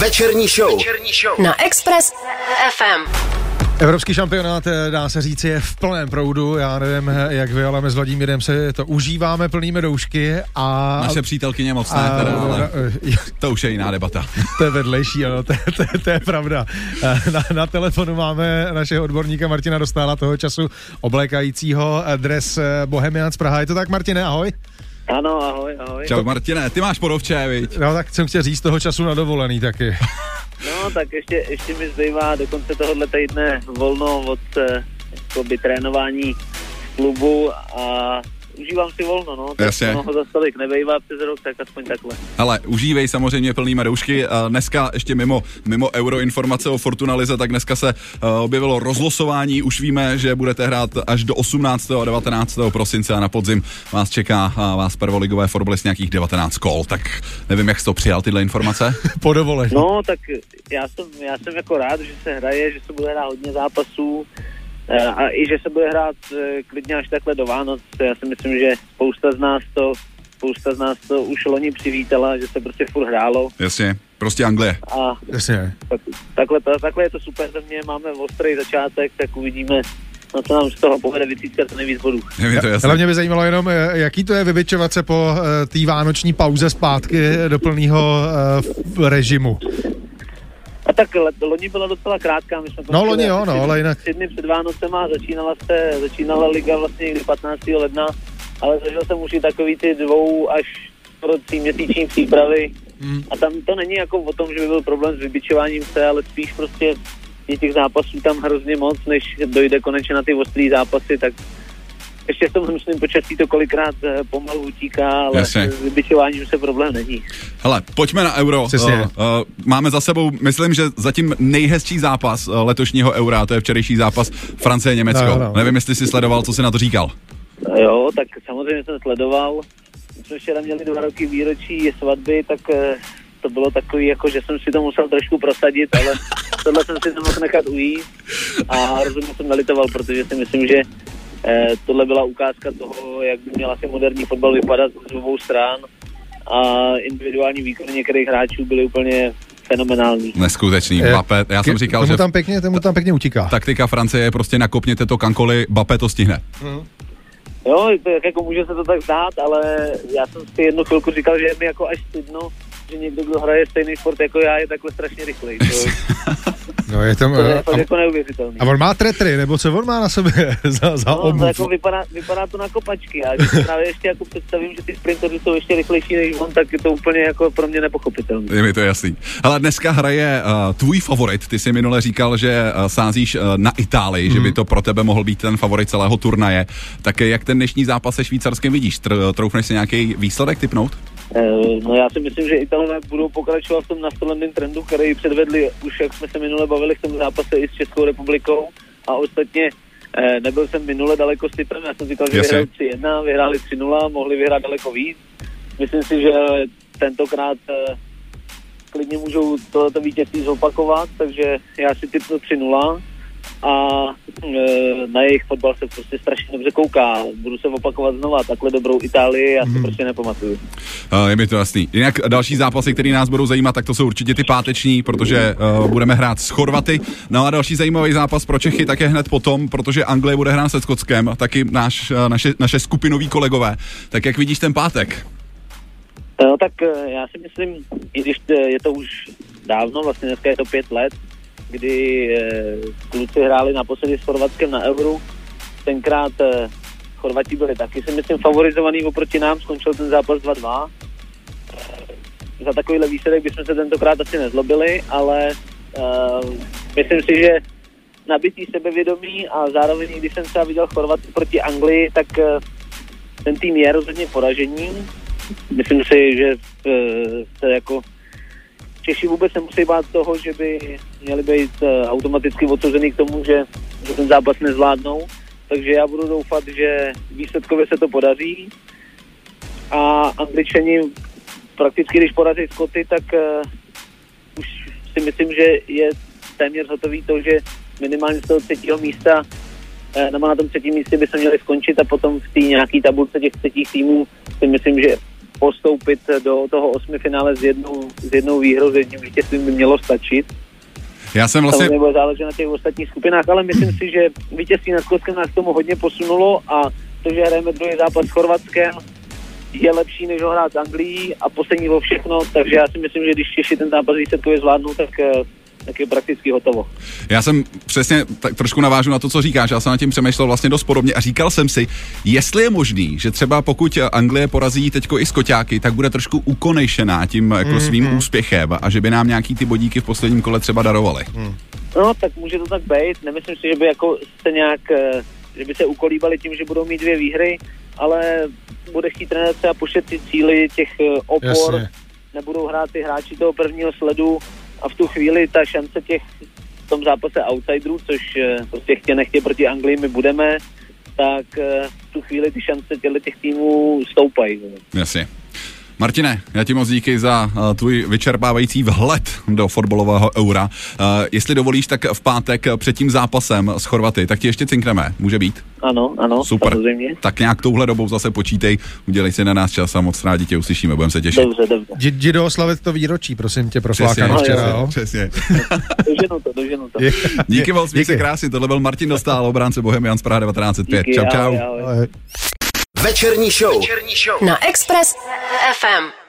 Večerní show. Večerní show. Na Express FM. Evropský šampionát, eh, dá se říct, je v plném proudu. Já nevím, eh, jak vy, ale my s Vladimírem se to užíváme plnými doušky a... Naše přítelkyně moc ne, teda, ale to už je jiná debata. To je vedlejší, ano, to, to, to je pravda. Eh, na, na telefonu máme našeho odborníka Martina Dostála toho času oblékajícího dres Bohemians Praha. Je to tak, Martine, ahoj? Ano, ahoj, ahoj. Čau Martine, ty máš porovče, viď? No tak jsem chtěl říct toho času na dovolený taky. No, tak ještě, ještě mi zbývá do konce tohohle týdne volno od eh, trénování v klubu a užívám si volno, no. Tak Jasně. Ono ho za stolik nebejvá přes rok, tak aspoň takhle. Ale užívej samozřejmě plnýma doušky. Dneska ještě mimo, mimo euroinformace o Fortunalize, tak dneska se uh, objevilo rozlosování. Už víme, že budete hrát až do 18. a 19. prosince a na podzim vás čeká uh, vás prvoligové fotbalist nějakých 19 kol. Tak nevím, jak jsi to přijal, tyhle informace? po dovolení. No, tak já jsem, já jsem jako rád, že se hraje, že se bude hrát hodně zápasů Eh, a i že se bude hrát eh, klidně až takhle do Vánoc. Já si myslím, že spousta z nás to spousta z nás to už loni přivítala, že se prostě furt hrálo. Jasně, prostě Anglie. A Jasně. Tak, takhle, to, takhle je to super ze mě, máme ostrý začátek, tak uvidíme, no co nám z toho povede vycískat to nejvíc bodů. Je to jasný. Hlavně by zajímalo jenom, eh, jaký to je vybičovat se po té vánoční pauze zpátky do plného uh, režimu. A tak loni byla docela krátká, my jsme No loni jo, no, ale jinak. Tři dny před Vánocema začínala se, začínala liga vlastně někdy 15. ledna, ale zažil jsem už i takový ty dvou až pro tří měsíční přípravy. Hmm. A tam to není jako o tom, že by byl problém s vybičováním se, ale spíš prostě je těch zápasů tam hrozně moc, než dojde konečně na ty ostrý zápasy, tak ještě v tom hnusném počasí to kolikrát eh, pomalu utíká, ale Jasně. s vybičováním se problém není. Hele, pojďme na euro. Uh, uh, máme za sebou, myslím, že zatím nejhezčí zápas uh, letošního eura, to je včerejší zápas Francie-Německo. No, no. Nevím, jestli jsi sledoval, co jsi na to říkal. Jo, tak samozřejmě jsem sledoval. My jsme včera měli dva roky výročí svatby, tak to bylo takový, jako že jsem si to musel trošku prosadit, ale tohle jsem si to mohl nechat ujít a rozhodně jsem nelitoval, protože si myslím, že Eh, tohle byla ukázka toho, jak by měl asi moderní fotbal vypadat z obou stran a individuální výkony některých hráčů byly úplně fenomenální. Neskutečný. Eh, Bape, já jsem říkal, tomu že... Tam pěkně, tomu tam pěkně utíká. Taktika Francie je prostě nakopněte to kankoli, Bape to stihne. Hmm. Jo, to, jako může se to tak zdát, ale já jsem si jednu chvilku říkal, že je mi jako až stydno, že někdo, kdo hraje stejný sport jako já, je takhle strašně rychlej. To, no je tam, to je a, jako neuvěřitelný. A on má tretry, nebo co on má na sobě za, za no, obuv? jako vypadá, vypadá, to na kopačky. A když právě ještě jako představím, že ty sprintery jsou ještě rychlejší než on, tak je to úplně jako pro mě nepochopitelné. Je mi to jasný. Ale dneska hraje uh, tvůj favorit. Ty jsi minule říkal, že uh, sázíš uh, na Itálii, hmm. že by mhm. to pro tebe mohl být ten favorit celého turnaje. Tak jak ten dnešní zápas se Švýcarskem vidíš? Tr- troufneš si nějaký výsledek typnout? Eh, no já si myslím, že Italové budou pokračovat v tom nastoleném trendu, který předvedli už, jak jsme se minule bavili v tom zápase i s Českou republikou. A ostatně eh, nebyl jsem minule daleko s typem, já jsem říkal, že vyhráli 3-1, vyhráli 3-0, mohli vyhrát daleko víc. Myslím si, že tentokrát eh, klidně můžou tohleto vítězství zopakovat, takže já si typnu 3-0 a e, na jejich fotbal se prostě strašně dobře kouká. Budu se opakovat znova, takhle dobrou Itálii já si hmm. prostě nepamatuju. Uh, je mi to jasný. Jinak další zápasy, které nás budou zajímat, tak to jsou určitě ty páteční, protože uh, budeme hrát s Chorvaty. No a další zajímavý zápas pro Čechy tak je hned potom, protože Anglie bude hrát se Skotskem, taky náš, uh, naše, naše skupinoví kolegové. Tak jak vidíš ten pátek? No tak já si myslím, i když je to už dávno, vlastně dneska je to pět let, kdy eh, kluci hráli naposledy s Chorvatskem na Euro. Tenkrát eh, Chorvati byli taky, si myslím, favorizovaný oproti nám, skončil ten zápas 2-2. Eh, za takovýhle výsledek bychom se tentokrát asi nezlobili, ale uh, myslím si, že nabitý sebevědomí a zároveň, když jsem třeba viděl Chorvaty proti Anglii, tak uh, ten tým je rozhodně poražení. Myslím si, že uh, se jako Češi vůbec nemusí bát toho, že by měli být uh, automaticky odsouzený k tomu, že, ten zápas nezvládnou. Takže já budu doufat, že výsledkově se to podaří. A Angličani prakticky, když porazí Skoty, tak uh, už si myslím, že je téměř hotový to, že minimálně z toho třetího místa uh, nebo na tom třetím místě by se měli skončit a potom v té nějaké tabulce těch třetích týmů si myslím, že postoupit do toho osmi finále s jednou, s jednou výhrou, s jedním vítězstvím by mělo stačit. Já jsem vlastně... Samozřejmě bude záležet na těch ostatních skupinách, ale myslím si, že vítězství nad Skotskem nás k tomu hodně posunulo a to, že hrajeme druhý zápas s Chorvatskem, je lepší, než ho hrát s Anglií a poslední o všechno, takže já si myslím, že když Češi ten zápas výsledkově zvládnou, tak eh, tak je prakticky hotovo. Já jsem přesně tak trošku navážu na to, co říkáš. Já jsem na tím přemýšlel vlastně dost podobně a říkal jsem si, jestli je možný, že třeba pokud Anglie porazí teďko i skoťáky, tak bude trošku ukonejšená tím jako mm, svým úspěchem a že by nám nějaký ty bodíky v posledním kole třeba darovali. Mm. No, tak může to tak být. Nemyslím si, že by jako se nějak, eh, že by se ukolíbali tím, že budou mít dvě výhry, ale bude chtít trenér třeba ty cíly těch eh, opor, Jasně. nebudou hrát ty hráči toho prvního sledu, a v tu chvíli ta šance těch v tom zápase outsiderů, což eh, prostě chtě nechtě proti Anglii my budeme, tak eh, v tu chvíli ty šance těch týmů stoupají. Jasně. Martine, já ti moc díky za uh, tvůj vyčerpávající vhled do fotbalového eura. Uh, jestli dovolíš, tak v pátek před tím zápasem s Chorvaty, tak ti ještě cinkneme, může být? Ano, ano, Super. Samozřejmě. Tak nějak touhle dobou zase počítej, udělej si na nás čas a moc rádi tě uslyšíme, budeme se těšit. Dobře, dobře. Jdi do oslavit to výročí, prosím tě, proflákaný včera, jo? Přesně. doženu to, doženu to. Díky moc, měj se krásně, tohle byl Martin Dostál, obránce Bohemian z Praha 1905. Díky, čau, čau. Večerní show. Večerní show. Na Express FM.